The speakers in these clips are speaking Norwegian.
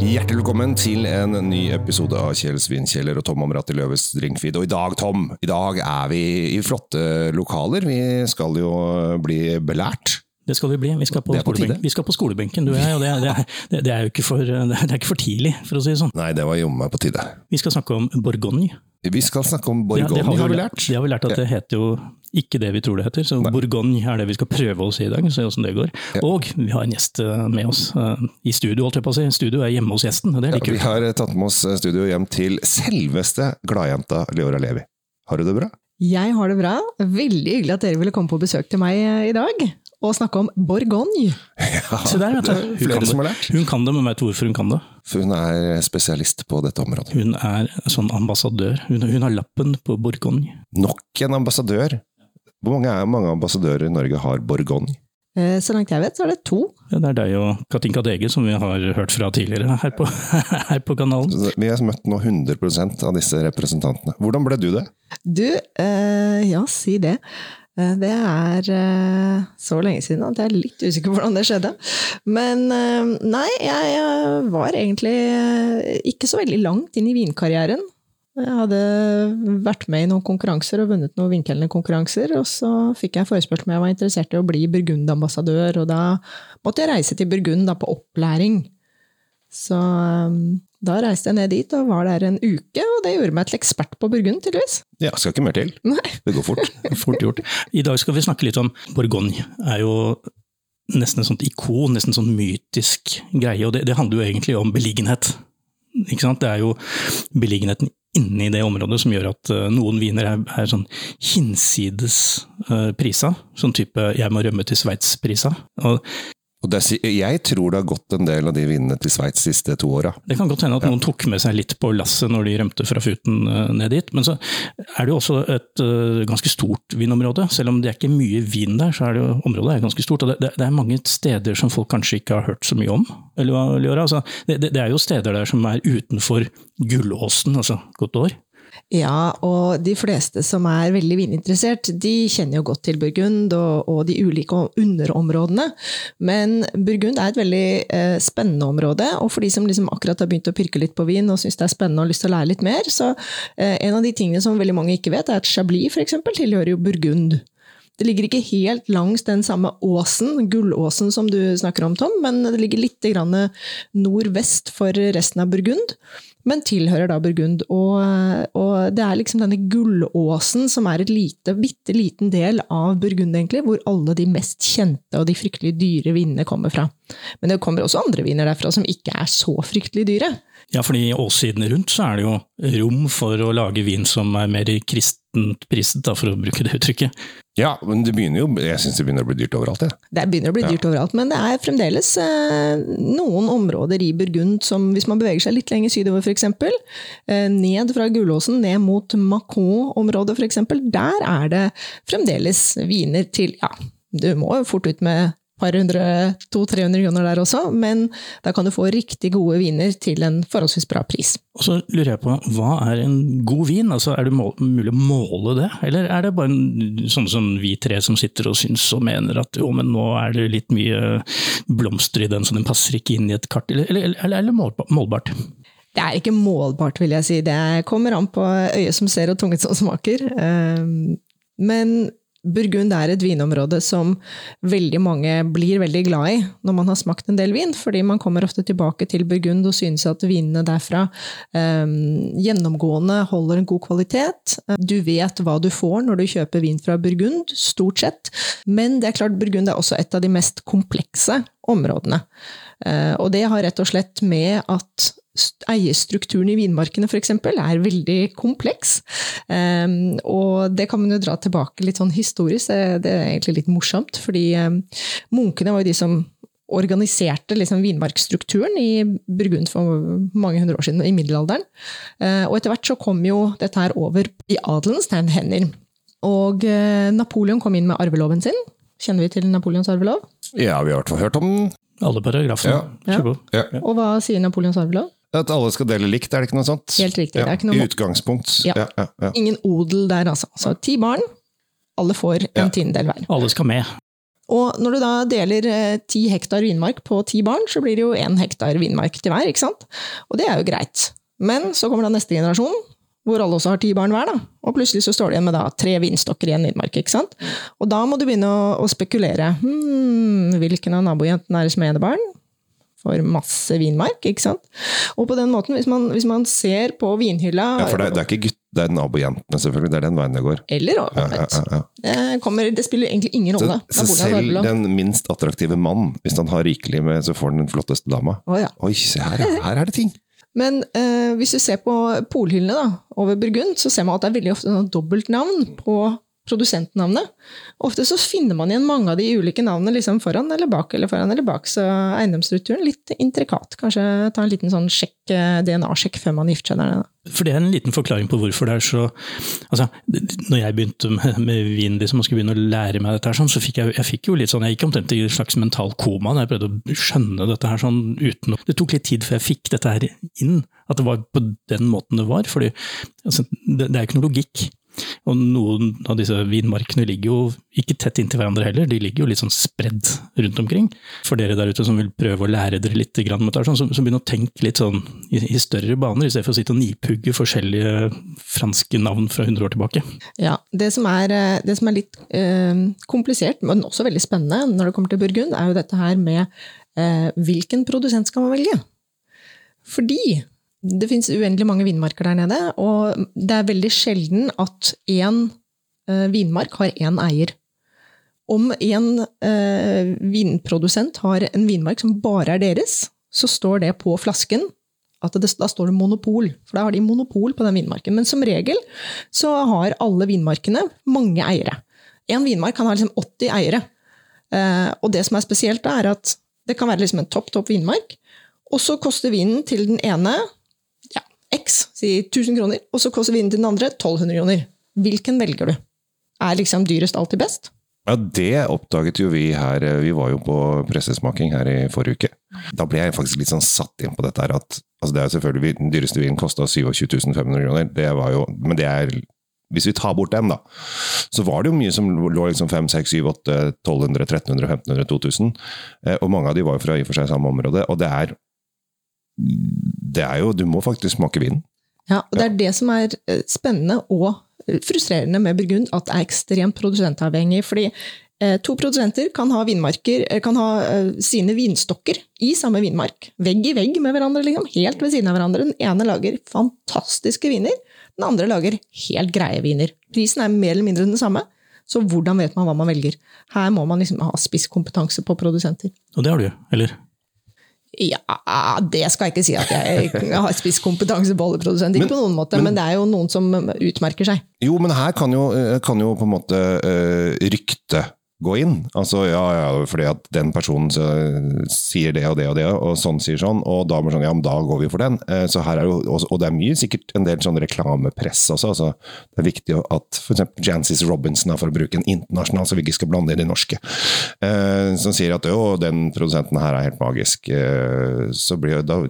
Hjertelig velkommen til en ny episode av Kjell Svinkjeller og Tom Amrati Løves Drinkfeed. Og i dag, Tom, i dag er vi i flotte lokaler. Vi skal jo bli belært. Det skal vi bli. Vi skal på, på skolebenken. Vi skal på skolebenken, du og jeg. Og det, det, er, det er jo ikke for, det er ikke for tidlig, for å si det sånn. Nei, det var jommen meg på tide. Vi skal snakke om Bourgogne. Vi skal snakke om Ja, Bourgogne, det har vi lært. Det har vi lært at det heter jo ikke det vi tror det heter, så Bourgogne er det vi skal prøve å si i dag. Se åssen det går. Og vi har en gjest eh, med oss eh, i studio, holdt jeg på å si. Studio er hjemme hos gjesten, og det er ja, Vi har tatt med oss studio hjem til selveste gladjenta Leora Levi. Har du det bra? Jeg har det bra. Veldig hyggelig at dere ville komme på besøk til meg eh, i dag og snakke om Bourgogne. Se der, vet du. Hun Flere kan som har det. lært. Hun kan det, men vet du hvorfor hun kan det? For hun er spesialist på dette området. Hun er sånn ambassadør. Hun, hun har lappen på Bourgogne. Nok en ambassadør. Hvor mange, er, mange ambassadører i Norge har Bourgogne? Eh, Så langt jeg vet, så er det to. Ja, Det er deg og Katinka Dege, som vi har hørt fra tidligere her på, her på kanalen. Vi har møtt nå 100% av disse representantene. Hvordan ble du det? Du, eh, ja, si det. Eh, Det er eh, så lenge siden at jeg er litt usikker på hvordan det skjedde. Men eh, nei, jeg var egentlig ikke så veldig langt inn i vinkarrieren. Jeg hadde vært med i noen konkurranser og vunnet noen vinkelende konkurranser, og så fikk jeg forespørsel om jeg var interessert i å bli Burgund-ambassadør, og da måtte jeg reise til Burgund på opplæring. Så da reiste jeg ned dit og var der en uke, og det gjorde meg til ekspert på Burgund, tydeligvis. Ja, skal ikke mer til. Nei. Det går fort. Fort gjort. I dag skal vi snakke litt om Bourgogne. er jo nesten et sånt ikon, nesten sånn mytisk greie. Og det, det handler jo egentlig om beliggenhet. Ikke sant? Det er jo beliggenheten inni det området som gjør at eh, noen viner er, er sånn hinsides uh, prisa. Sånn type 'jeg må rømme til Sveits'-prisa. Og Og det, jeg tror det har gått en del av de vinene til Sveits de siste to åra. Det kan godt hende at noen tok med seg litt på lasset når de rømte fra Futen eh, ned dit. Men så er det jo også et eh, ganske stort vinområde. Selv om det er ikke mye vin der, så er det jo, området er ganske stort. Og det, det, er mange steder som folk kanskje ikke har hørt så mye om. Eller hva? Altså, det, det, det er jo steder der som er utenfor Gullåsen, altså godt år. Ja, og de fleste som er veldig vininteressert, de kjenner jo godt til Burgund og, og de ulike underområdene. Men Burgund er et veldig eh, spennende område, og for de som liksom akkurat har begynt å pirke litt på vin og syns det er spennende og har lyst til å lære litt mer, så eh, en av de tingene som veldig mange ikke vet, er at Chablis eksempel tilhører jo Burgund. Det ligger ikke helt langs den samme åsen, gullåsen som du snakker om, Tom, men det ligger litt nordvest for resten av Burgund, men tilhører da Burgund. Og, og det er liksom denne gullåsen som er et lite, bitte liten del av Burgund, egentlig, hvor alle de mest kjente og de fryktelig dyre vinene kommer fra. Men det kommer også andre viner derfra som ikke er så fryktelig dyre. Ja, fordi åssidene rundt så er det jo rom for å lage vin som er mer kristent priset, da, for å bruke det uttrykket. Ja, men det begynner jo, jeg syns det begynner å bli dyrt overalt. Jeg. Det begynner å bli dyrt overalt, men det er fremdeles eh, noen områder i Burgund som, hvis man beveger seg litt lenger sydover f.eks., eh, ned fra Gullåsen, ned mot Macon-området f.eks., der er det fremdeles viner til Ja, du må jo fort ut med par hundre, 200-300 kroner der også, men da kan du få riktig gode viner til en forholdsvis bra pris. Og så lurer jeg på, hva er en god vin? Altså, er det mulig å måle det, eller er det bare en, sånn som vi tre som sitter og syns og mener at jo, men nå er det litt mye blomster i den, så den passer ikke inn i et kart, eller, eller, eller, eller målba- målbart? Det er ikke målbart, vil jeg si. Det kommer an på øyet som ser og tungen som smaker. Ehm, Men Burgund er et vinområde som veldig mange blir veldig glad i når man har smakt en del vin, fordi man kommer ofte tilbake til Burgund og synes at vinene derfra eh, gjennomgående holder en god kvalitet. Du vet hva du får når du kjøper vin fra Burgund, stort sett, men det er klart Burgund er også et av de mest komplekse områdene. Eh, og det har rett og slett med at eierstrukturen i vinmarkene f.eks. er veldig kompleks. Um, og det kan man jo dra tilbake litt sånn historisk, det, det er egentlig litt morsomt. Fordi um, munkene var jo de som organiserte liksom vinmarksstrukturen i Burgund for mange hundre år siden, i middelalderen. Uh, og etter hvert så kom jo dette her over i adelens hender. Og uh, Napoleon kom inn med arveloven sin. Kjenner vi til Napoleons arvelov? Ja, vi har i hvert fall hørt om den. Alle paragrafene. Ja. Ja. Ja. Og hva sier Napoleons arvelov? At alle skal dele likt, er det ikke noe sånt? Helt riktig, det Ja, er ikke noe I utgangspunkt. Ja. Ja, ja, ja. Ingen odel der, altså. Så ti barn. Alle får en Ja. tiendedel hver. Alle skal med. Og når du da deler eh, ti hektar vinmark på ti barn, så blir det jo én hektar vinmark til hver, ikke sant? Og det er jo greit. Men så kommer da neste generasjon, hvor alle også har ti barn hver, da. Og plutselig så står du igjen med da tre vinstokker i en vinmark, ikke sant? Og da må du begynne å, å spekulere. Hm, hvilken av nabojentene er det som er enebarn? For masse vinmark, ikke sant? Og på den måten, hvis man, hvis man ser på vinhylla Ja, for det, det er ikke gutt, det er nabojentene, selvfølgelig. Det er den veien det går. Eller Ja, ja, ja, ja. Det, kommer, det spiller egentlig ingen rolle. så så selv en den minst attraktive mann, hvis han har rikelig med, så får han den flotteste dama. Oh, ja. Oi, se her. Her er det ting! Men eh, hvis du ser på polhyllene da, over Burgund, så ser man at det er veldig ofte noe dobbeltnavn på produsentnavnet. Ofte så finner man igjen mange av de ulike navnene liksom foran eller bak, eller foran eller bak, så eiendomsstrukturen litt intrikat. Kanskje ta en liten sånn eh, DNA-sjekk før man gifter seg. For det er en liten forklaring på hvorfor det er så altså, Når jeg begynte med, vin liksom, og skulle begynne å lære meg dette, her, sånn, så fikk jeg, jeg fikk jo litt sånn, jeg gikk omtrent i en slags mental koma da jeg prøvde å skjønne dette her sånn uten Det tok litt tid før jeg fikk dette her inn, at det var på den måten det var. fordi altså, det, det er jo ikke noe logikk. Og noen av disse vinmarkene ligger jo ikke tett inntil hverandre heller, de ligger jo litt sånn spredd rundt omkring. For dere der ute som vil prøve å lære dere litt, begynner sånn, så, så begynn å tenke litt sånn i, større baner, i stedet for å sitte og nipugge forskjellige franske navn fra 100 år tilbake. Ja, det som er, eh, det som er litt eh, komplisert, men også veldig spennende når det kommer til Burgund, er jo dette her med eh, hvilken produsent skal man velge? Fordi det finnes uendelig mange vinmarker der nede, og det er veldig sjelden at én eh, vinmark har én eier. Om en eh, vinprodusent har en vinmark som bare er deres, så står det på flasken at det, da står det monopol, for da har de monopol på den vinmarken. Men som regel så har alle vinmarkene mange eiere. En vinmark kan ha liksom 80 eiere. Eh, og det som er spesielt, da, er at det kan være liksom en topp, topp vinmark, og så koster vinen til den ene X, si 1000 kroner, og så koster vinen til den andre 1200 kroner. Hvilken velger du? Er liksom dyrest alltid best? Ja, det oppdaget jo vi her. Vi var jo på pressesmaking her i forrige uke. Da ble jeg faktisk litt sånn satt inn på dette her at altså det er jo selvfølgelig Den dyreste vinen kosta 27 500 kroner. Det var jo, men det er Hvis vi tar bort den, da, så var det jo mye som lå liksom 5 6 7 8 1200 1300 1500 2000. Eh, Og mange av de var jo fra i og for seg samme område. Og det er Det er jo Du må faktisk smake vinen. Ja, og det er det som er eh, spennende og eh, frustrerende med Burgund, at det er ekstremt produsentavhengig. fordi eh, to produsenter kan ha vinmarker, kan ha sine vinstokker i samme vinmark. Vegg i vegg med hverandre, liksom, helt ved siden av hverandre. Den ene lager fantastiske viner, den andre lager helt greie viner. Prisen er mer eller mindre den samme, så hvordan vet man hva man velger? Her må man liksom ha spisskompetanse på produsenter. Og det har du, eller? Ja, det skal jeg ikke si at jeg har spisskompetanse på oljeprodusent. Ikke ikke på noen måte, men, det er jo noen som utmerker seg. Jo, men her kan jo, eh, kan jo på en måte uh, rykte gå inn. Altså, ja, ja, fordi at den personen så, sier det og det og det, og sånn sier sånn, og da sånn, ja, men da går vi for den. Eh, så her er jo, og, det er mye sikkert en del sånn reklamepress også. Altså, det er viktig at eksempel Jancis Robinson, for å bruke en internasjonal, så vi ikke skal blande inn de norske, eh, som sier at jo, den produsenten her er helt magisk, eh, så blir jo, da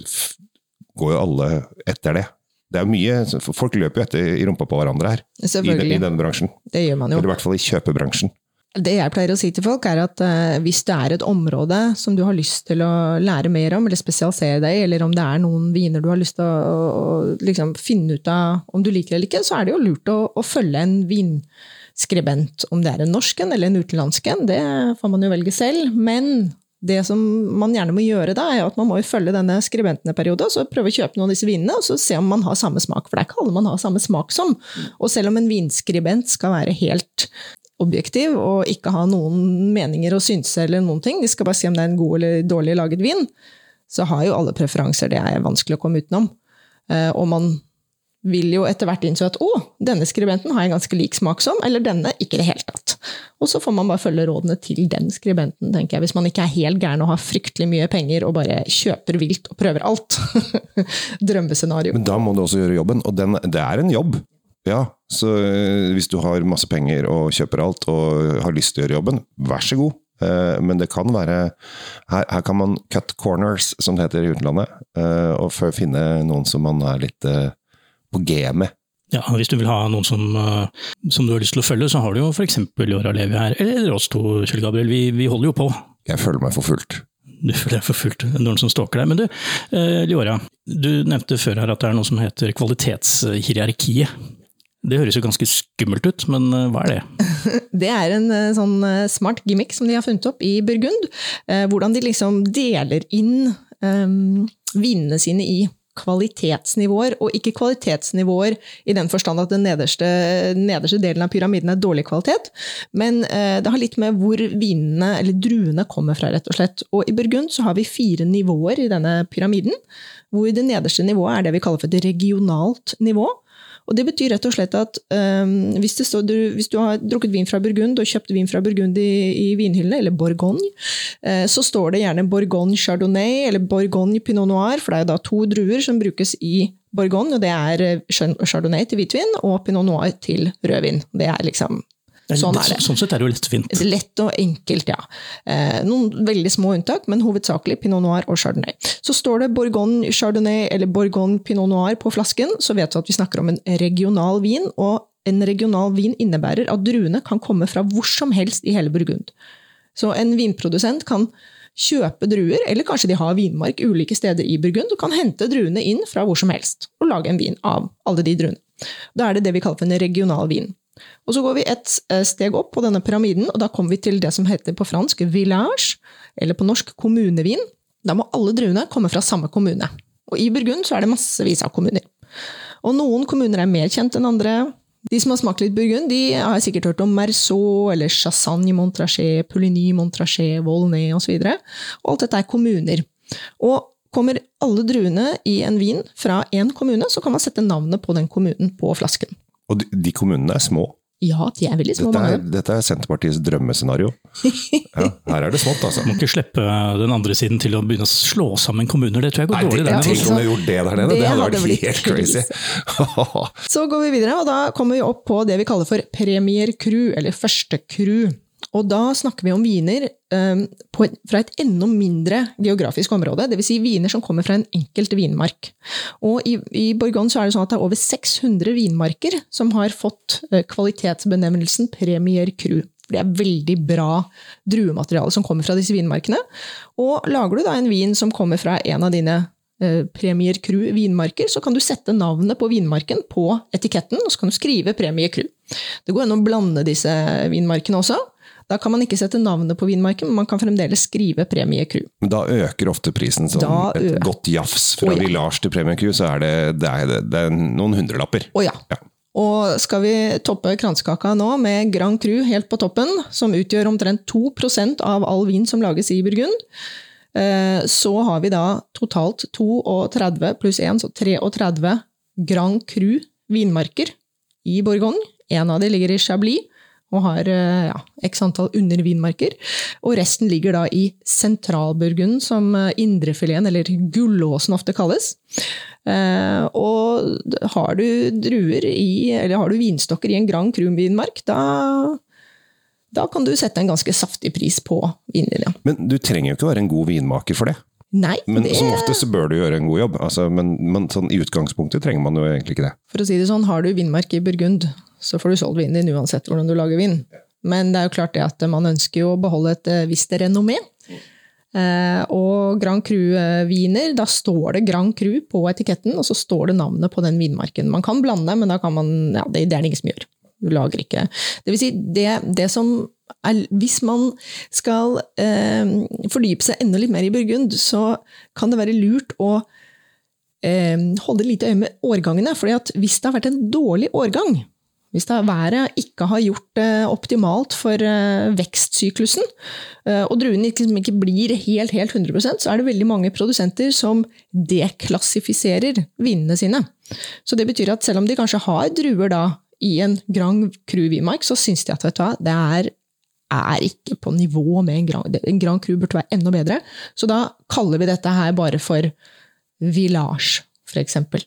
går jo alle etter det. Det er mye, Folk løper jo etter i rumpa på hverandre her, i, den, i denne bransjen. Det gjør man jo. Eller i hvert fall i kjøpebransjen. Det jeg pleier å si til folk, er at eh, hvis det er et område som du har lyst til å lære mer om, eller spesialisere deg i, eller om det er noen viner du har lyst til å, å, å liksom finne ut av om du liker eller ikke, så er det jo lurt å, å følge en vinskribent. Om det er en norsk en eller en utenlandsk en, det får man jo velge selv. Men det som man gjerne må gjøre da, er at man må jo følge denne skribenten en periode, og så prøve å kjøpe noen av disse vinene, og så se om man har samme smak. For det er ikke alle man har samme smak som. Og selv om en vinskribent skal være helt objektiv og ikke ha noen meninger og synse eller noen ting, de skal bare si om det er en god eller dårlig laget vin, så har jo alle preferanser, det er vanskelig å komme utenom. Eh, Og man vil jo etter hvert innså at å, denne skribenten har jeg ganske lik smak som, eller denne ikke i det hele tatt. Og så får man bare følge rådene til den skribenten, tenker jeg. Hvis man ikke er helt gæren og har fryktelig mye penger og bare kjøper vilt og prøver alt. Drømmescenario. Men da må du også gjøre jobben, og den, det er en jobb. Ja, så øh, hvis du har masse penger og kjøper alt og har lyst til å gjøre jobben, vær så god. Eh, Men det kan være her, her kan man cut corners, som det heter i utlandet, eh, og for finne noen som man er litt eh, på G med. Ja, Hvis du vil ha noen som, som du har lyst til å følge, så har du jo f.eks. Jora Levi her, eller oss to, Kjell Gabriel. Vi, vi, holder jo på. Jeg føler meg forfulgt. Du føler deg forfulgt, noen som stalker deg. Men du, uh, Liora, du nevnte før her at det er noe som heter kvalitetshierarkiet. Det høres jo ganske skummelt ut, men uh, hva er det? Det er en sånn smart gimmick som de har funnet opp i Burgund. Hvordan de liksom deler inn um, vinene sine i kvalitetsnivåer, og ikke kvalitetsnivåer i den forstand at den nederste, nederste delen av pyramiden er dårlig kvalitet, men eh, det har litt med hvor vinene, eller druene, kommer fra, rett og slett. Og i Burgund så har vi fire nivåer i denne pyramiden, hvor det nederste nivået er det vi kaller for et regionalt nivå. Og Det betyr rett og slett at um, hvis, står, du, hvis, du, har drukket vin fra Burgund og kjøpt vin fra Burgund i, i vinhyllene, eller Bourgogne, uh, så står det gjerne Bourgogne Chardonnay eller Bourgogne Pinot Noir, for det er jo da to druer som brukes i Bourgogne, og det er eh, Chardonnay til hvitvin og Pinot Noir til rødvin. Det er liksom Sånn er det. Sånn sett er det jo lettvint. Lett og enkelt, ja. Eh, noen veldig små unntak, men hovedsakelig Pinot Noir og Chardonnay. Så står det Bourgogne Chardonnay eller Bourgogne Pinot Noir på flasken, så vet du at vi snakker om en regional vin. og en regional vin innebærer at druene kan komme fra hvor som helst i hele Burgund. Så en vinprodusent kan kjøpe druer, eller kanskje de har vinmark ulike steder i Burgund, og kan hente druene inn fra hvor som helst og lage en vin av alle de druene. Da er det det vi kaller for en regional vin. Og Så går vi et eh, steg opp på denne pyramiden, og da kommer vi til det som heter på fransk village, eller på norsk kommunevin. Da må alle druene komme fra samme kommune. Og I Burgund så er det massevis av kommuner. Og Noen kommuner er mer kjent enn andre. De som har smakt litt Burgund, de har sikkert hørt om Merceau, eller Chassagne Montrachet, Pouligny Montrachet, Volnay osv. Alt dette er kommuner. Og Kommer alle druene i en vin fra én kommune, så kan man sette navnet på den kommunen på flasken. Og de, de kommunene er små? Ja, de er veldig små. Dette er, dette er Senterpartiets drømmescenario. Ja, her er det smått, altså. Må ikke slippe den andre siden til å begynne å slå sammen kommuner. Det tror jeg går Nei, dårlig. Det, tenk om de gjorde det der nede! Det, det hadde vært helt crazy. Så går vi videre, og da kommer vi opp på det vi kaller for premier crew, eller første cru. Og da snakker vi om viner um, et, fra et enda mindre geografisk område, dvs. Si viner som kommer fra en enkelt vinmark. Og i, i Bourgogne er det sånn at det er over 600 vinmarker som har fått uh, kvalitetsbenevnelsen Premier Cru. Det er veldig bra druemateriale som kommer fra disse vinmarkene. Og lager du da en vin som kommer fra en av dine uh, Premier Cru vinmarker, så kan du sette navnet på vinmarken på etiketten, og så kan du skrive Premier Cru. Det går an å blande disse vinmarkene også. Da kan man ikke sette navnet på vinmarken, men man kan fremdeles skrive Premie Cru. Da øker ofte prisen som et godt jafs fra ja. Village til Premie Cru, så er det, det, er, det er noen hundrelapper. Å ja. ja. Og skal vi toppe kransekaka nå med Grand Cru helt på toppen, som utgjør omtrent 2% av all vin som lages i Burgund, eh, så har vi da totalt 32 pluss 1, så 33 Grand Cru vinmarker i Bourgogne. En av de ligger i Chablis og har eh, ja, x antall undervinmarker. Og resten ligger da i sentralburgunden, som eh, indrefileten, eller gullåsen ofte kalles. Eh, og har du druer i, eller har du vinstokker i en Grand krumvinmark, da, da kan du sette en ganske saftig pris på vinlinja. Men du trenger jo ikke være en god vinmaker for det? Nei, men det... som oftest bør du gjøre en god jobb. Altså, men, men sånn, i utgangspunktet trenger man jo egentlig ikke det. For å si det sånn, har du vinmark i Burgund, så får du solgt vinen din uansett hvordan du lager vin. Men det er jo klart det at man ønsker jo å beholde et eh, visst renommé. Eh, og Grand Cru-viner, da står det Grand Cru på etiketten, og så står det navnet på den vinmarken. Man kan blande, men da kan man, ja, det, er det ingen som gjør. Du lager ikke Det vil si, det, det som er, Hvis man skal eh, fordype seg enda litt mer i Burgund, så kan det være lurt å eh, holde litt øye med årgangene. For hvis det har vært en dårlig årgang, hvis det været ikke har gjort det optimalt for eh, vekstsyklusen, eh, og druene liksom ikke blir helt, helt 100% så er det veldig mange produsenter som deklassifiserer vinene sine. Så det betyr at selv om de kanskje har druer da i en Grand Cru vinmark, så syns de at vet du hva, det er, er ikke på nivå med en Grand, en Grand Cru burde være enda bedre. Så da kaller vi dette her bare for village, for eksempel.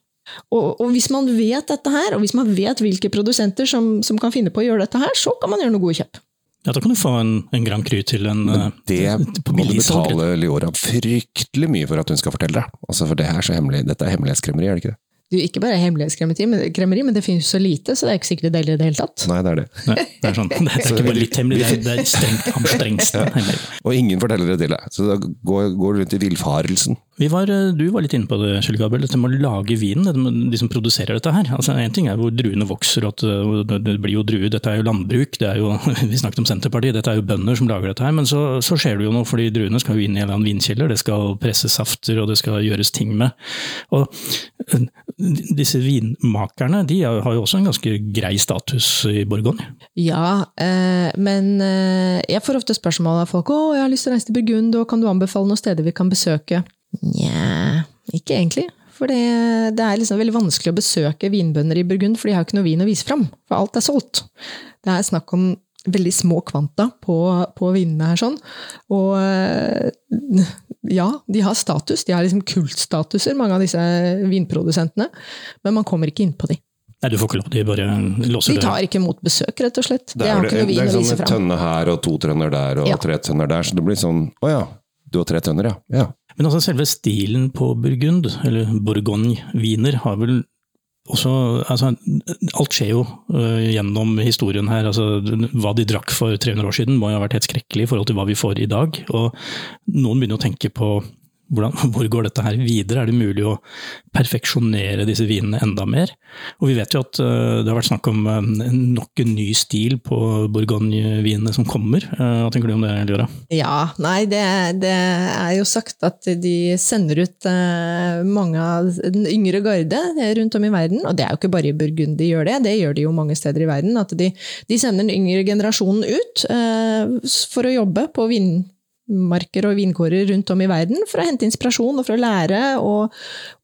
Og, og, hvis man vet dette her, og hvis man vet hvilke produsenter som, som, kan finne på å gjøre dette her, så kan man gjøre noe gode kjøp. Ja, Da kan du få en, en Grand Cru til en Men eh, Det må du betale Leora fryktelig mye for at hun skal fortelle deg. Altså, for det er så hemmelig, Dette er hemmelighetskremmeri, er det ikke det? Det er ikke bare hemmelighetskremmeri, men, men det finnes så lite, så det er ikke sikkert det deler i det hele tatt. Nei, det er det. Nei, det er sånn. Det er ikke bare litt hemmelig, det er, det er strengt, strengst hemmelig. Og ingen forteller det til deg, så da går, går du rundt i villfarelsen. Var, eh, du var litt inne på det, Kjell Gabriel, dette med å lage vinen. De som produserer dette her. Altså, en ting er hvor druene vokser, at eh, det blir jo druer. Dette er jo landbruk. er jo, Vi snakket om Senterpartiet, dette er jo bønder som lager dette her. Men så, så skjer det jo noe, fordi druene skal jo inn i en eller annen vinkjeller. Det skal presses safter, og det skal gjøres ting med. Og eh, disse vinmakerne de har jo også en ganske grei status i Bourgogne. Ja, eh, men jeg får ofte spørsmål av folk å, jeg har lyst til å reise til Burgund, og kan du anbefale noen steder vi kan besøke? Nja, ikke egentlig. For det, det, er liksom veldig vanskelig å besøke vinbønder i Burgund, for de har ikke noe vin å vise fram. For alt er solgt. Det er snakk om veldig små kvanta på, på vinene her. sånn. Og ja, de har status. De har liksom kultstatuser, mange av disse vinprodusentene. Men man kommer ikke inn på de. Nei, du får ikke lov, de bare låser De tar ikke imot besøk, rett og slett. Det er, har ikke noe det vin er å vise sånn en tønne her og to tønner der og Ja. tre tønner der, så det blir sånn Å ja, du har tre tønner, ja. ja. Men altså selve stilen på Burgund, eller Bourgogne-viner, har vel også altså, Alt skjer jo uh, gjennom historien her. Altså, hva de drakk for 300 år siden må jo ha vært helt skrekkelig i forhold til hva vi får i dag. Og noen begynner å tenke på hvordan, hvor går dette her videre? Er det mulig å perfeksjonere disse vinene enda mer? Og vi vet jo at øh, det har vært snakk om øh, nok en ny stil på Bourgogne-vinene som kommer. Øh, Hva tenker du om det, Liora? Ja, nei, det, det er jo sagt at de sender ut eh, mange av den yngre garde rundt om i verden, og det er jo ikke bare i Burgund de gjør det, det gjør de jo mange steder i verden. At de, de sender den yngre generasjonen ut eh, for å jobbe på vinmarker og vinkårer rundt om i verden, for å hente inspirasjon og for å lære og,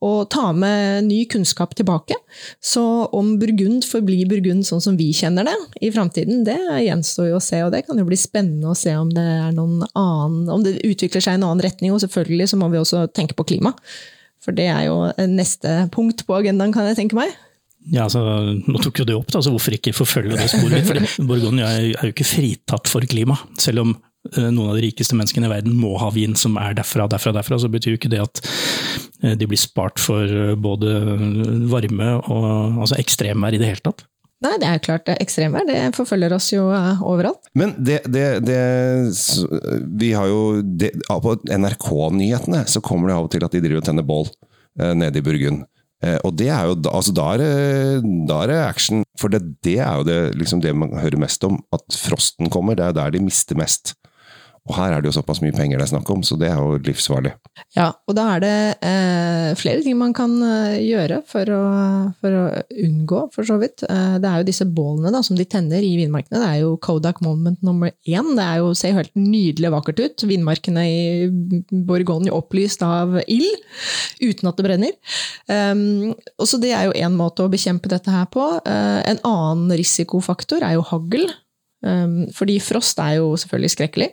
og ta med ny kunnskap tilbake. Så om Burgund forblir Burgund sånn som vi kjenner det i framtiden, det gjenstår jo å se, og det kan jo bli spennende å se om det er noen annen Om det utvikler seg i en annen retning, og selvfølgelig så må vi også tenke på klima. For det er jo neste punkt på agendaen, kan jeg tenke meg. Ja, altså, Nå tok jo det opp, da, så hvorfor ikke forfølge det sporet litt? Fordi er, jo ikke fritatt for klima. Selv om noen av de rikeste menneskene i verden må ha vin som er derfra, derfra, derfra, så betyr jo ikke det at eh, de blir spart for eh, både varme og altså ekstremvær i det hele tatt. Nei, det er klart, det er ekstremvær det forfølger oss jo eh, overalt. Men det, det, det Vi har jo det, På NRK-nyhetene så kommer det av og til at de driver og tenner bål eh, nede i Burgund. Eh, og det er jo da- altså da, er da er det action. For det, det er jo det, liksom det man hører mest om. At frosten kommer. Det er der de mister mest. Og her er det jo såpass mye penger det er snakk om, så det er jo livsfarlig. Ja, og da er det eh, flere ting man kan eh, gjøre for å, for å unngå, for så vidt. Eh, det er jo disse bålene da, som de tenner i vinmarkene. Det er jo Kodak Moment nummer én. Det er jo, ser jo helt nydelig vakkert ut. Vinmarkene i Borgogne opplyst av ild, uten at det brenner. Um, og så Det er jo én måte å bekjempe dette her på. Eh, en annen risikofaktor er jo hagl. Um, fordi frost er jo selvfølgelig skrekkelig.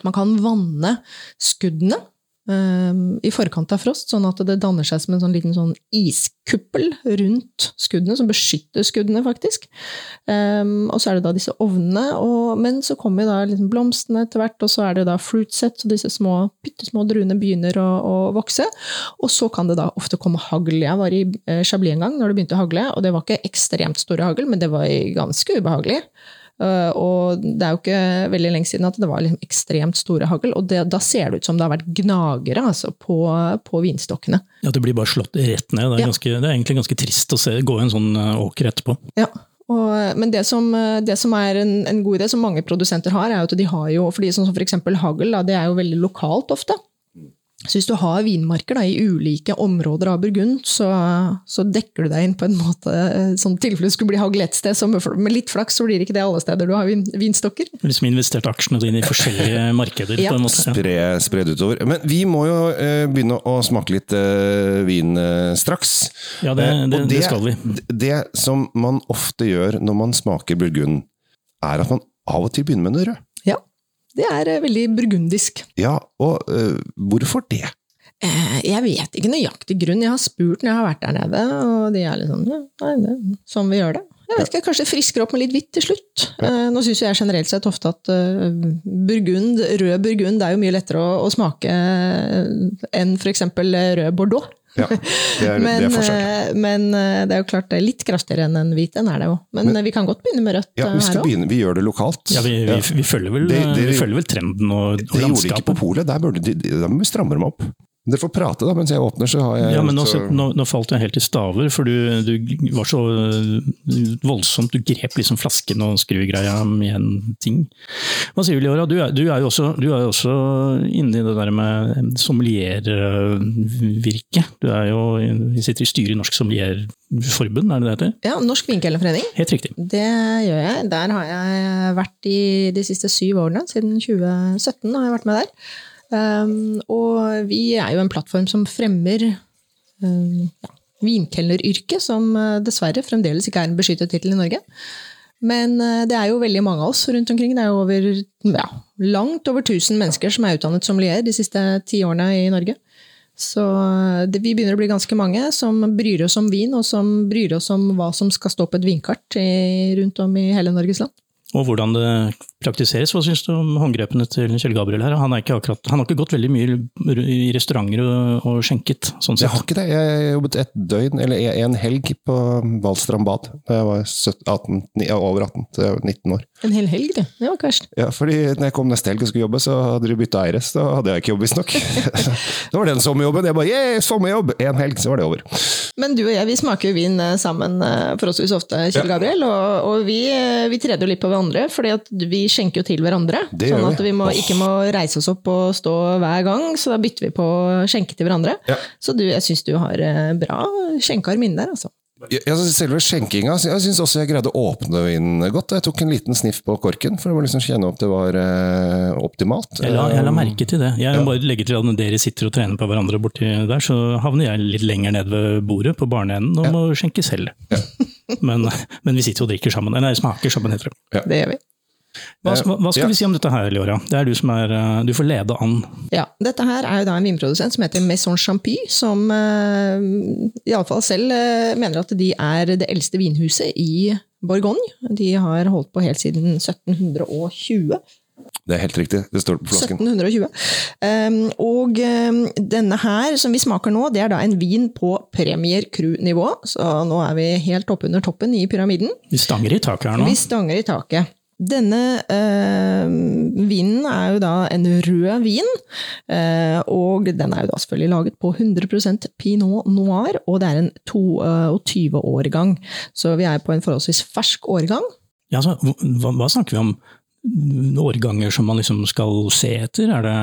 Man kan vanne skuddene um, i forkant av frost, sånn at det danner seg som en sånn liten sånn iskuppel rundt skuddene, som beskytter skuddene, faktisk. Um, og så er det da disse ovnene, og, men så kommer da liksom blomstene etter hvert, og så er det da fruitsets, så disse små, pyttesmå druene begynner å, å vokse. Og så kan det da ofte komme hagl. Jeg var i eh, Chablis en gang når det begynte å hagle, og det var ikke ekstremt store hagl, men det var ganske ubehagelig. Uh, og det er jo ikke veldig lenge siden at det var liksom ekstremt store hagl, og det, da ser det ut som det har vært gnagere altså, på, på vinstokkene. Ja, Det blir bare slått rett ned. Det er, Ja. ganske, det er egentlig ganske trist å se, gå i en sånn eh, åker etterpå. Ja. Og, men det som, det som er en, en god idé, som mange produsenter har, er jo at de har jo fordi sånn som for eksempel hagl, det er jo veldig lokalt ofte. Så hvis du har vinmarker da, i ulike områder av Burgund, så, så dekker du deg inn på en måte eh, sånn tilfelle det skulle bli hagl ett sted. Så med, med litt flaks så blir det ikke det alle steder du har vin, vinstokker. Liksom investert aksjene dine i forskjellige markeder. Ja. på en måte. Ja. Spre, spred utover. Men vi må jo eh, begynne å smake litt eh, vin eh, straks. Ja, det- Eh, det- det skal vi. Det som man ofte gjør når man smaker burgund, er at man av og til begynner med noe rød. Det er eh, veldig burgundisk. Ja, og uh, hvorfor det? Eh, Jeg vet ikke nøyaktig grunn. Jeg har spurt når jeg har vært der nede, og de er litt sånn ja, nei, det er sånn vi gjør det. Jeg vet ikke, Kanskje frisker opp med litt hvitt til slutt. Ja. Nå syns jeg generelt sett ofte at burgund, rød burgund er jo mye lettere å, å smake enn f.eks. rød bordeaux. Ja, det er, Men, det er forskjell. eh, men eh, det er jo klart det er litt kraftigere enn en hvit en, er det jo. Men, men, vi kan godt begynne med rødt Ja, eh, vi, skal her begynne, vi gjør det lokalt. Ja, vi, vi, vi, følger vel, Det- det- vi følger vel trenden og, og Det gjorde de ikke på polet. Der, burde de, der må vi stramme dem opp. Dere får prate da, mens jeg åpner, så har jeg Ja, men nå, så, nå, nå falt jeg helt i staver, for du, du var så øh, voldsomt. Du grep liksom flasken og skrugreia med en ting. Hva sier du, Liora? Du er, du er jo også, du er jo også inne i det der med sommeliervirke. Du er jo, vi sitter i styret i Norsk Sommelierforbund, er det det heter? Ja, Norsk vinkelforening. Helt riktig. Det gjør jeg. Der har jeg vært i de siste syv årene. Siden 2017 har jeg vært med der. Um, og vi er jo en plattform som fremmer um, ja, vinkelneryrket, som uh, dessverre fremdeles ikke er en beskyttet tittel i Norge. Men uh, det er jo veldig mange av oss rundt omkring. Det er jo over, ja, langt over 1000 mennesker som er utdannet sommelier de siste ti årene i Norge. Så uh, det, vi begynner å bli ganske mange som bryr oss om vin, og som bryr oss om hva som skal stå på et vinkart i, rundt om i hele Norges land. Og hvordan det praktiseres. Hva syns du om håndgrepene til Kjell Gabriel her? Han, er ikke akkurat, han har ikke gått veldig mye i restauranter og, og skjenket, sånn sett? Jeg har ikke det. Jeg jobbet et døgn, eller en helg, på Valstrand bad da jeg var 17, 18, ni- over 18, til 19 år. En hel helg, det. Det var ikke verst. Ja, fordi når jeg kom neste helg og skulle jobbe, så hadde de bytta eiere, så da hadde jeg ikke jobb, visstnok. da var det den sommerjobben. Jeg bare yeah, sommerjobb! En helg, så var det over. Men du og jeg vi smaker jo vin eh, sammen eh, forholdsvis ofte, Kjell Ja. Gabriel. Og, og vi, eh, vi treder jo litt på hverandre, fordi at vi skjenker jo til hverandre. Det sånn at vi. må, ikke må reise oss opp og stå hver gang, så da bytter vi på å skjenke til hverandre. Ja. Så du, jeg syns du har eh, bra skjenkearm inne der, altså. Jeg, jeg synes selve skjenkinga Jeg syns også jeg greide å åpne vinen godt. Jeg tok en liten sniff på korken for å liksom kjenne opp det var eh, optimalt. Jeg la, jeg la Eh, merke til det. Jeg Ja. bare legger til at Når dere sitter og trener på hverandre borti der, så havner jeg litt lenger ned ved bordet på barneenden og må skjenke selv. Men, men vi sitter og drikker sammen. Eller smaker sammen, heter det. Det gjør vi. Hva, hva, hva skal Ja. vi si om dette her, Leora? Det er du som er eh, Du får lede an. Ja, dette her er jo da en vinprodusent som heter Maison Champy, som uh, iallfall selv uh, mener at de er det eldste vinhuset i Bourgogne. De har holdt på helt siden 1720. Det er helt riktig. Det står på flasken. 1720. Um, og um, denne her, som vi smaker nå, det er da en vin på Premier Cru-nivå. Så nå er vi helt oppunder toppen i pyramiden. Vi stanger i taket her nå. Vi stanger i taket. Denne øh, vinen er jo da en rød vin, øh, og den er jo da selvfølgelig laget på 100% pinot noir, og det er en 22-årgang. Så vi er på en forholdsvis fersk årgang. Ja, så, hva, hva snakker vi om? Årganger som man liksom skal se etter? Er det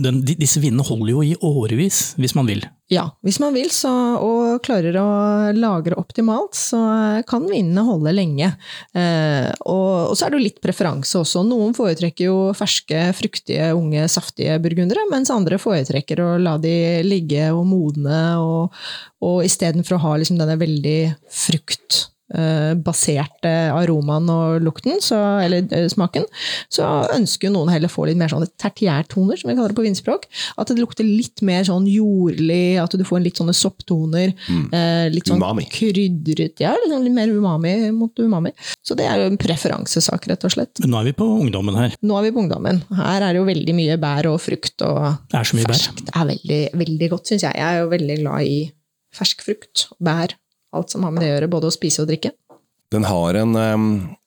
den, disse vindene holder jo i årevis, hvis man vil. Ja, hvis man vil så, og klarer å lagre optimalt, så kan vindene holde lenge. Eh, og, og så er det jo litt preferanse også. Noen foretrekker jo ferske, fruktige, unge, saftige burgundere, mens andre foretrekker å la de ligge og modne, og, og istedenfor å ha liksom denne veldig frukt baserte aromaen og lukten, så, eller eh, smaken, så ønsker jo noen heller få litt mer sånn tertiærtoner, som vi kaller det på vinspråk. At det lukter litt mer sånn jordlig, at du får en litt sånne sopptoner. Mm. litt sånn Umami. krydret, ja, litt, sånn litt mer umami mot umami. Så det er jo en preferansesak, rett og slett. Men nå er vi på ungdommen her. Nå er vi på ungdommen. Her er det jo veldig mye bær og frukt og Det er så mye bær. Det er veldig, veldig godt, syns jeg. Jeg er jo veldig glad i fersk frukt, bær, alt som har med det å gjøre, både å spise og drikke. Den har en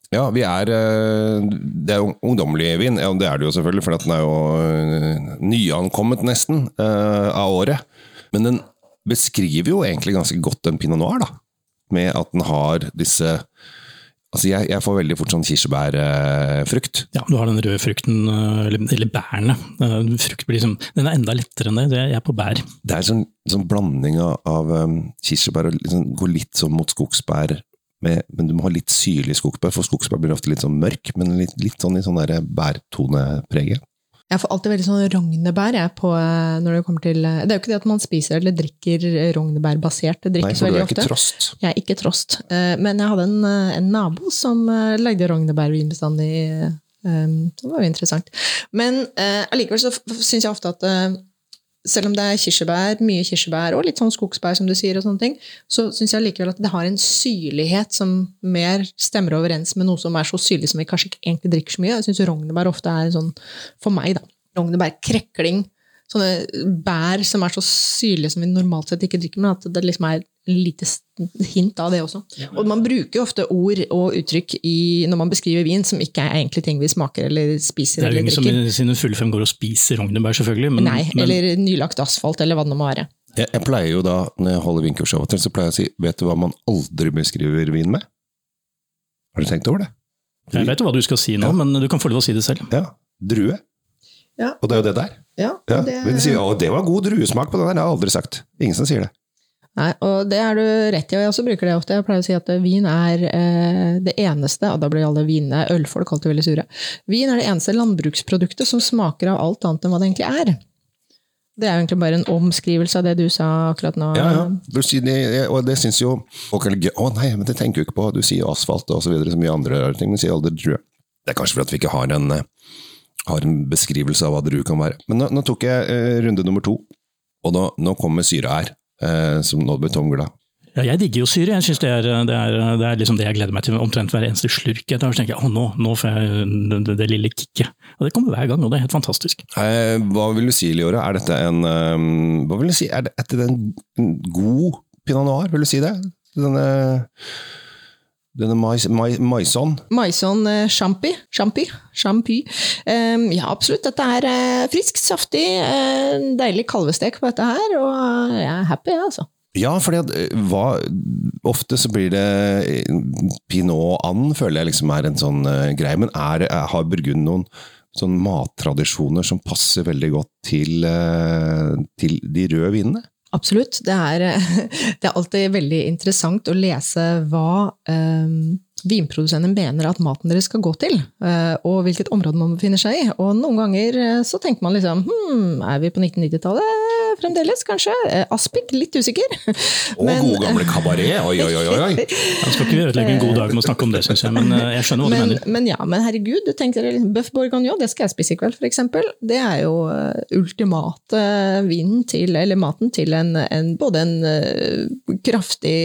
Ja, vi er eh, Det er jo ungdommelig vin. Ja, det er det jo selvfølgelig, for den er jo eh, nyankommet nesten eh, av året. Men den beskriver jo egentlig ganske godt en pinot noir, da. Med at den har disse Altså, jeg, jeg får veldig fort sånn kirsebærfrukt. Ja, du har den røde frukten, øh, eller, eller bærene. Øh, Frukt blir liksom, den er enda lettere enn det. det er på bær. Det er en sånn, sånn blanding av, av um, kirsebær og liksom, går litt sånn mot skogsbær. Med, men du må ha litt syrlig skogsbær, for skogsbær blir ofte litt sånn mørk, men litt, litt sånn i sånn bærtonepreget. Jeg får alltid veldig sånn rognebær jeg, på, eh, når det kommer til Det er jo ikke det at man spiser eller drikker rognebærbasert, det drikkes veldig ofte. Nei, for du er ikke ofte. trost. Jeg er ikke trost. Eh, Men jeg hadde en, eh, en nabo som eh, lagde rognebærvin bestandig. eh, Det var jo interessant. Men eh, allikevel så syns jeg ofte at eh, selv om det er kirsebær, mye kirsebær og litt sånn skogsbær, som du sier, og sånne ting, så syns jeg likevel at det har en syrlighet som mer stemmer overens med noe som er så syrlig som vi kanskje ikke egentlig drikker så mye. Jeg syns rognebær ofte er sånn, for meg, da, rognebær, krekling, sånne bær som er så syrlige som vi normalt sett ikke drikker, men at det liksom er lite hint av det også. Og man bruker jo ofte ord og uttrykk i, når man beskriver vin som ikke er egentlig ting vi smaker eller spiser Det er jo ingen som i sine fulle fem går og spiser rognebær, selvfølgelig. Men, Nei, men eller nylagt asfalt, eller hva det nå må være. Jeg, jeg pleier jo da, når jeg holder vinkurs av og til, så pleier jeg å si Vet du hva man aldri beskriver vin med? Har du tenkt over det? jeg vet jo hva du skal si nå, Ja. men du kan få lov å si det selv. Ja. Drue. Ja. Og det er jo det der. Ja, Ja. det, Men de sier, å, det var god druesmak på den der. Det har jeg aldri sagt. Ingen som sier det. Nei, og det er du rett i, og jeg også bruker det ofte. Jeg pleier å si at vin er eh, det eneste, og da blir alle vinene, ølfolk alltid veldig sure, vin er det eneste landbruksproduktet som smaker av alt annet enn hva det egentlig er. Det er jo egentlig bare en omskrivelse av det du sa akkurat nå. Ja, ja. Du det, og det syns jo folk er litt gøy. Å nei, men det tenker jo ikke på. Du sier asfalt og så videre, så mye andre rare ting. Men sier aldri drue. Det er kanskje fordi vi ikke har en, eh, har en beskrivelse av hva drue kan være. Men nå, nå tok jeg eh, runde nummer to, og nå, nå kommer syra her. Eh, som nå ble Tom glad. Ja, jeg digger jo syre. Jeg synes det er, det, er, det er liksom det jeg gleder meg til omtrent hver eneste slurk. Jeg tar, tenker jeg, å, nå, nå får jeg det, det, det lille kicket. Og det kommer hver gang, og det er helt fantastisk. Eh, hva vil du si, Liora? Er dette en um, Hva vil du si? Er det, en, en god pinot noir, vil du si det? Denne denne mais, mais, maison? Maison eh, champi. Champi. Champi. Eh, ja, absolutt. Dette er frisk, friskt, saftig, eh, deilig kalvestek på dette her, og eh, jeg er happy, jeg, altså. Ja, fordi at eh, hva, ofte så blir det eh, Pinot and, føler jeg liksom er en sånn eh, greie. Men er, er, har Burgund noen sånn mattradisjoner som passer veldig godt til, eh, til de røde vinene? Absolutt. Det er, det er alltid veldig interessant å lese hva eh, vinprodusenter mener at maten deres skal gå til, eh, og hvilket område man befinner seg i. Og noen ganger eh, så tenker man liksom hm, er vi på 1990-tallet fremdeles, kanskje? Eh, Aspik, litt usikker. Og gode gamle kabaret! Oi, oi, oi! oi. Jeg skal ikke ødelegge en god dag med å snakke om det, syns jeg, men jeg skjønner hva du Men, mener. men ja, men herregud, du tenker liksom, Bøff bourguignon, det skal jeg spise i kveld, f.eks. Det er jo ultimate vinen til, eller maten til en, en både en kraftig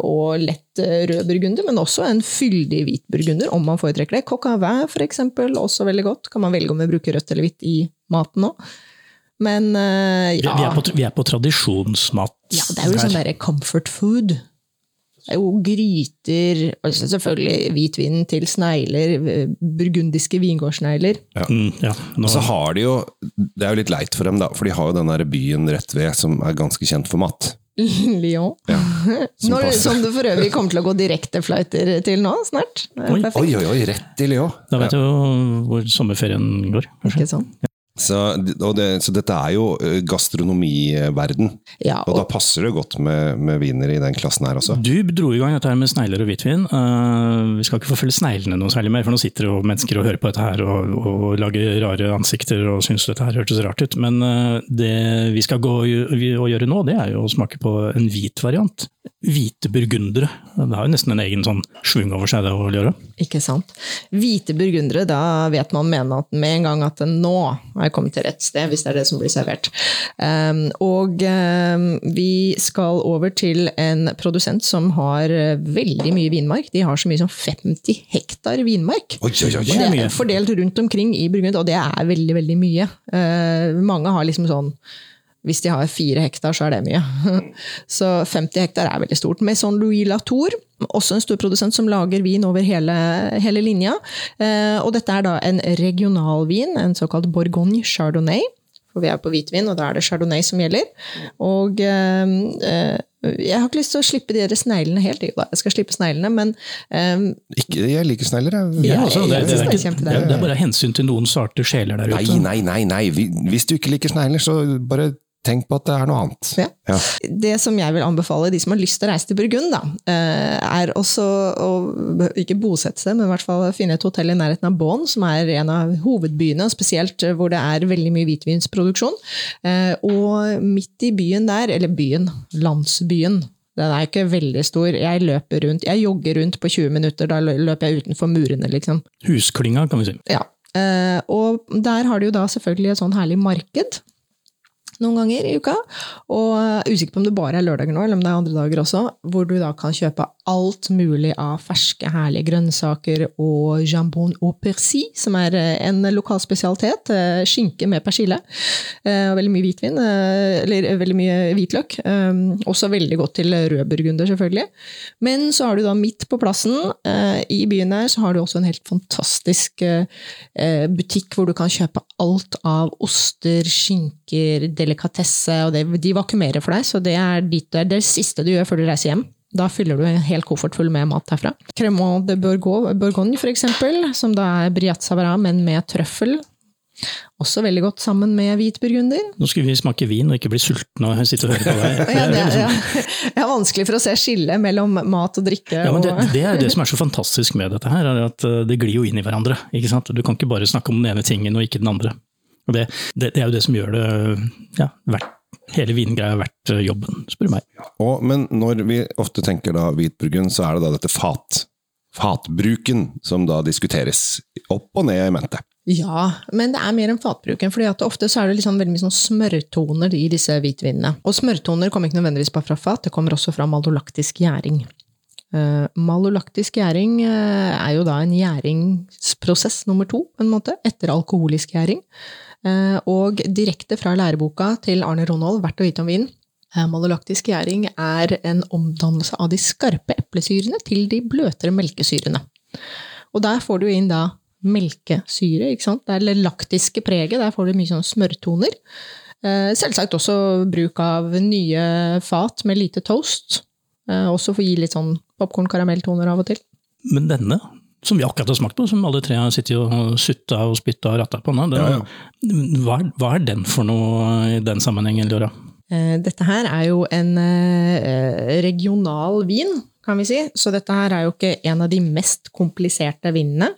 og lett rød burgunder, men også en fyldig hvit burgunder, om man foretrekker det. Coq à vin, eksempel, også veldig godt. Kan man velge om vi bruker rødt eller hvitt i maten òg. Men eh, Vi, ja, vi, er på, vi er på tradisjonsmat. ja, det er jo sånn derre comfort food. Det er jo gryter, altså så selvfølgelig hvitvin til snegler, burgundiske vingårdssnegler. Mm, ja, nå, Og så har de jo Det er jo litt leit for dem, da, for de har jo den der byen rett ved som er ganske kjent for mat. Lyon. som Når, som du for øvrig kommer til å gå direktefløyter til nå, snart. Oi. Oi, oi, oi! Rett i Lyon! da vet du ja. hvor sommerferien går. kanskje. Ikke sant? Så, og det, så dette er jo eh, gastronomiverden. Ja, Og da passer det godt med, med viner i den klassen her også. Du dro i gang dette her med snegler og hvitvin. Uh, vi skal ikke forfølge sneglene noe særlig mer, for nå sitter jo mennesker og hører på dette her og, og lager rare ansikter og syns dette her hørtes rart ut. Men uh, det vi skal gå og gjøre nå, det er jo å smake på en hvit variant. Hvite burgundere. Det har jo nesten en egen sånn schwung over seg, det å gjøre. ikke sant. Hvite burgundere, da vet man med, at, med en gang at nå har jeg kommet til rett sted, hvis det er det som blir servert. Um, og um, vi skal over til en produsent som har eh, veldig mye vinmark. De har så mye som 50 hektar vinmark. Oi, oi, oi! Det er Det er fordelt rundt omkring i Burgund, og det er veldig, veldig mye. Eh, mange har liksom sånn Hvis de har fire hektar, så er det mye. Så 50 hektar er veldig stort. Maison Louis Latour, også en stor produsent som lager vin over hele, hele linja. Eh, og dette er da en regionalvin, en såkalt Bourgogne Chardonnay. For vi er på hvitvin, og da er det chardonnay som gjelder. Og eh, eh, jeg har ikke lyst til å slippe de sneglene helt. Jo da, jeg skal slippe sneglene, men eh, Ikke, jeg liker snegler, jeg. Ja, altså, det, det, det det, det er bare hensyn til noen sarte sjeler der ute. nei, nei, nei. nei. Hvis du ikke liker snegler, så bare tenk på at det er noe annet. Ja. Ja. Det som jeg vil anbefale de som har lyst til å reise til Burgund, da, eh, er også å ikke bosette seg, men i hvert fall finne et hotell i nærheten av Bonn, som er en av hovedbyene, spesielt hvor det er veldig mye hvitvinsproduksjon. Eh, Og midt i byen der, eller byen, landsbyen, den er ikke veldig stor. Jeg løper rundt, jeg jogger rundt på 20 minutter, da løper jeg utenfor murene, liksom. Husklinga, kan vi si. Ja. Eh, og der har de jo da selvfølgelig et sånn herlig marked noen ganger i uka. Og er usikker på om det bare er lørdager nå, eller om det er andre dager også, hvor du da kan kjøpe alt mulig av ferske, herlige grønnsaker og jambon au persil, som er eh, en lokal spesialitet. Eh, skinke med persille. eh, Og veldig mye hvitvin, eller veldig mye hvitløk. Også veldig godt til rødburgunder, selvfølgelig. Men så har du da midt på plassen, i byen her, så har du også en helt fantastisk butikk hvor du kan kjøpe alt av oster, skinker, delikatesse, og de vakumerer for deg, så det er dit, det er det siste du gjør før du reiser hjem. Da fyller du en hel koffert full med mat herfra. Cremant de Bourgogne, for eksempel, som da er Briat Savara, men med trøffel. Også veldig godt sammen med hvit burgunder. Nå skulle vi smake vin og ikke bli sultne og sitte og høre på deg. Ja, det, er, ja. Jeg har vanskelig for å se skillet mellom mat og drikke. Ja, men det, det er det som er så fantastisk med dette her, er at eh, det glir jo inn i hverandre. Du kan ikke bare snakke om den ene tingen og ikke den andre. Det, det er jo det som gjør det ja, verdt, hele vingreia verdt eh, jobben, spør du meg. Og, men når vi ofte tenker da hvitburgund, så er det da dette fat. Fatbruken som da diskuteres. Opp og ned i mente. Ja, men det er mer enn fatbruken. fordi at ofte så er det liksom veldig mye sånn smørtoner i disse hvitvinene. Og smørtoner kommer ikke nødvendigvis bare fra fat, det kommer også fra malolaktisk gjæring. Uh, malolaktisk gjæring uh, er jo da en gjæringsprosess nummer to, på en måte, etter alkoholisk gjæring. Eh, og direkte fra læreboka til Arne Ronald, Verdt å vite om vin. Eh, malolaktisk gjæring er en omdannelse av de skarpe eplesyrene til de bløtere melkesyrene. Og der får du inn da melkesyre, ikke sant? Det laktiske preget, der får du mye sånn smørtoner. Eh, Selvsagt også bruk av nye fat med lite toast. Også for å gi litt sånn popkorn-karamelltoner av og til. Men denne, som vi akkurat har smakt på, som alle tre har sittet og sutta og spytta og ratta på nå, det, Ja, Hva, er, hva er den for noe i den sammenhengen, Laura? Eh, Dette her er jo en eh, regional vin, kan vi si. Så dette her er jo ikke en av de mest kompliserte vinene.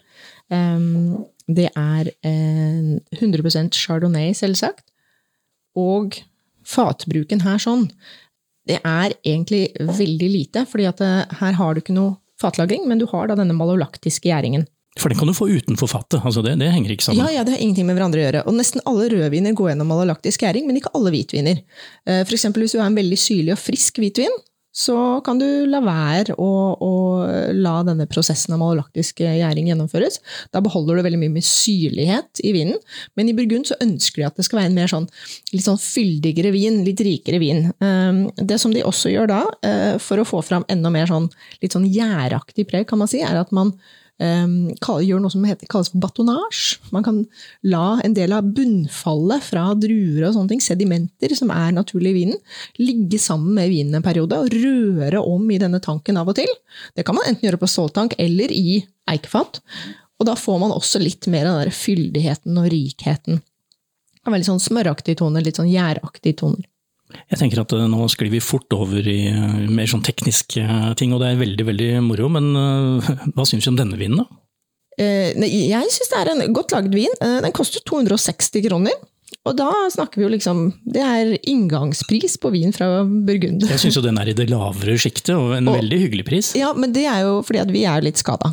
Det er 100% chardonnay, selvsagt. Og fatbruken her sånn, det er egentlig veldig lite, fordi at eh, her har du ikke noe fatlagring, men du har da denne malolaktiske gjæringen. For den kan du få utenfor fatet, altså det, det henger ikke sammen. Ja, ja, det har ingenting med hverandre å gjøre. Og nesten alle rødviner går gjennom malolaktisk gjæring, men ikke alle hvitviner. Eh, For eksempel hvis du har en veldig syrlig og frisk hvitvin, så kan du la være å, å la denne prosessen av malolaktisk gjæring gjennomføres. Da beholder du veldig mye med syrlighet i vinen, men i Burgund så ønsker de at det skal være en mer sånn, litt sånn fyldigere vin, litt rikere vin. Eh, Det som de også gjør da, eh, for å få fram enda mer sånn, litt sånn gjæraktig preg, kan man si, er at man um, gjør noe som heter, kalles batonage. Man kan la en del av bunnfallet fra druer og sånne ting, sedimenter som er naturlig i vinen, ligge sammen med vinen en periode og røre om i denne tanken av og til. Det kan man enten gjøre på ståltank eller i eikefat. Og da får man også litt mer av den der fyldigheten og rikheten. Veldig sånn smøraktige toner, litt sånn gjæraktige toner. Jeg tenker at eh, nå sklir vi fort over i eh, mer sånn tekniske eh, ting, og det er veldig veldig moro. Men hva syns du om denne vinen, da? Jeg syns det er en godt lagd vin. Den koster 260 kroner. Og da snakker vi jo liksom Det er inngangspris på vin fra Burgund. Jeg syns jo den er i det lavere sjiktet, og en Og- veldig hyggelig pris. Ja, men det er jo fordi at vi er litt skada.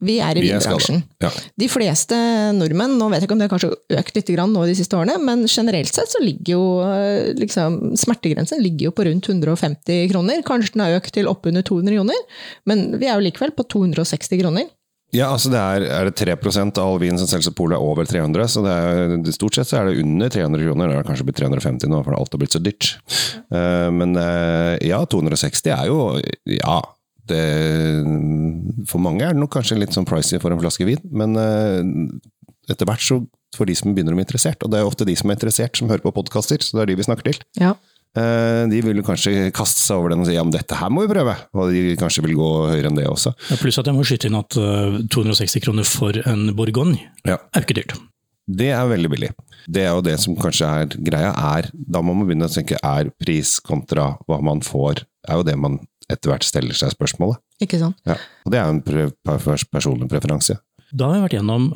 Vi er i Vi vinbransjen. Ja. De fleste nordmenn, nå vet jeg ikke om det har kanskje økt litt grann nå de siste årene, men generelt sett så ligger jo eh, liksom, smertegrensen ligger jo på rundt 150 kroner. Kanskje den har økt til oppunder 200 kroner, men vi er jo likevel på 260 kroner. Ja, altså det er, er det 3 av all vin som selges på polet er over 300, så det er, stort sett så er det under 300 kroner. Det er kanskje blitt 350 nå, for alt har blitt så dyrt. Uh, men uh, ja, 260 er jo Ja, det, for mange er det nok kanskje litt sånn pricy for en flaske vin, men eh, etter hvert så for de som begynner å bli interessert, og det er ofte de som er interessert som hører på podkaster, så det er de vi snakker til. Ja. Eh, De vil kanskje kaste seg over den og si ja, men dette her må vi prøve, og de kanskje vil gå høyere enn det også. Ja, Pluss at jeg må skyte inn at eh, 260 kroner for en Bourgogne Ja. er ikke dyrt. Det er veldig billig. Det er jo det som kanskje er greia, er Da må man begynne å tenke er pris kontra hva man får, er jo det man etter hvert steller seg spørsmålet. Ikke sant? Ja. Og det er en pre personlig preferanse. Da har jeg vært gjennom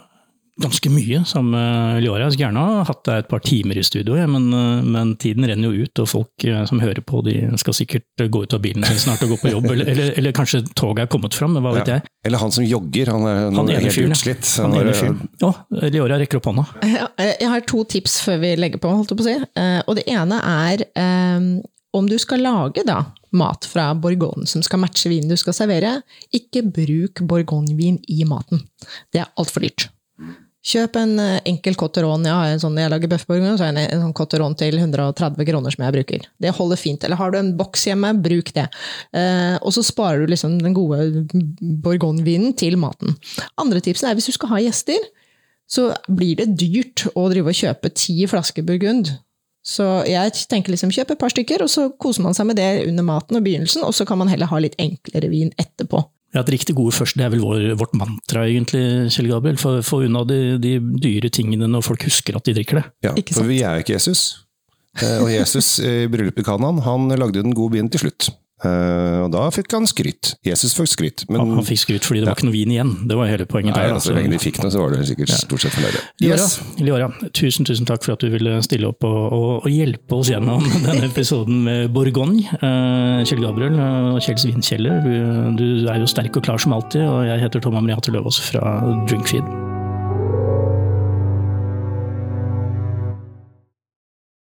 ganske mye sammen med Liora. Jeg skulle gjerne ha hatt deg et par timer i studio, ja, men, eh, men tiden renner jo ut, og folk eh, som hører på, de skal sikkert gå ut av bilen sin snart og gå på jobb, eller, eller, eller kanskje toget er kommet fram, hva vet Ja. jeg. Eller han som jogger, han er, Han er helt fyren, utslitt. Han han har- fyren. Å, Liora rekker opp hånda. Eh, Jeg har to tips før vi legger på, holdt jeg på å si. Eh, Og det ene er eh, om du skal lage da mat fra borgon som skal matche vinen du skal servere, ikke bruk borgonvin i maten. Det er altfor dyrt. Kjøp en eh, enkel cotteron. Jeg, sånn, jeg lager bøff bourgogne, så har jeg en, en sånn cotteron til 130 kroner som jeg bruker. Det holder fint. Eller har du en boks hjemme, bruk det. Eh, og så sparer du liksom den gode borgonvinen til maten. Andre tipsen er hvis du skal ha gjester, så blir det dyrt å drive og kjøpe ti flasker burgund. Så jeg tenker liksom kjøp et par stykker, og så koser man seg med det under maten og begynnelsen, og så kan man heller ha litt enklere vin etterpå. Ja, et riktig gode først, det er vel vår, vårt mantra egentlig, Kjell Gabriel. Få unna de, de, dyre tingene når folk husker at de drikker det. Ja, for vi er jo ikke Jesus. Eh, og Jesus i bryllupet i Kanan, han lagde den gode vinen til slutt. Uh, og da fikk han skryt. Jesus fikk skryt. Men, han, han fikk skryt fordi det var ikke noe vin igjen. Det var hele poenget. Nei, der, altså, så lenge de fikk noe, så var det sikkert ja. stort sett fornøyde. Yes. Liora, tusen tusen takk for at du ville stille opp og, og, og hjelpe oss gjennom denne episoden med Bourgogne. Uh, Kjell Gabriel og Kjells vinkjeller, du, du, er jo sterk og klar som alltid. Og jeg heter Tom Amriate Løvaas fra Drinkfeed.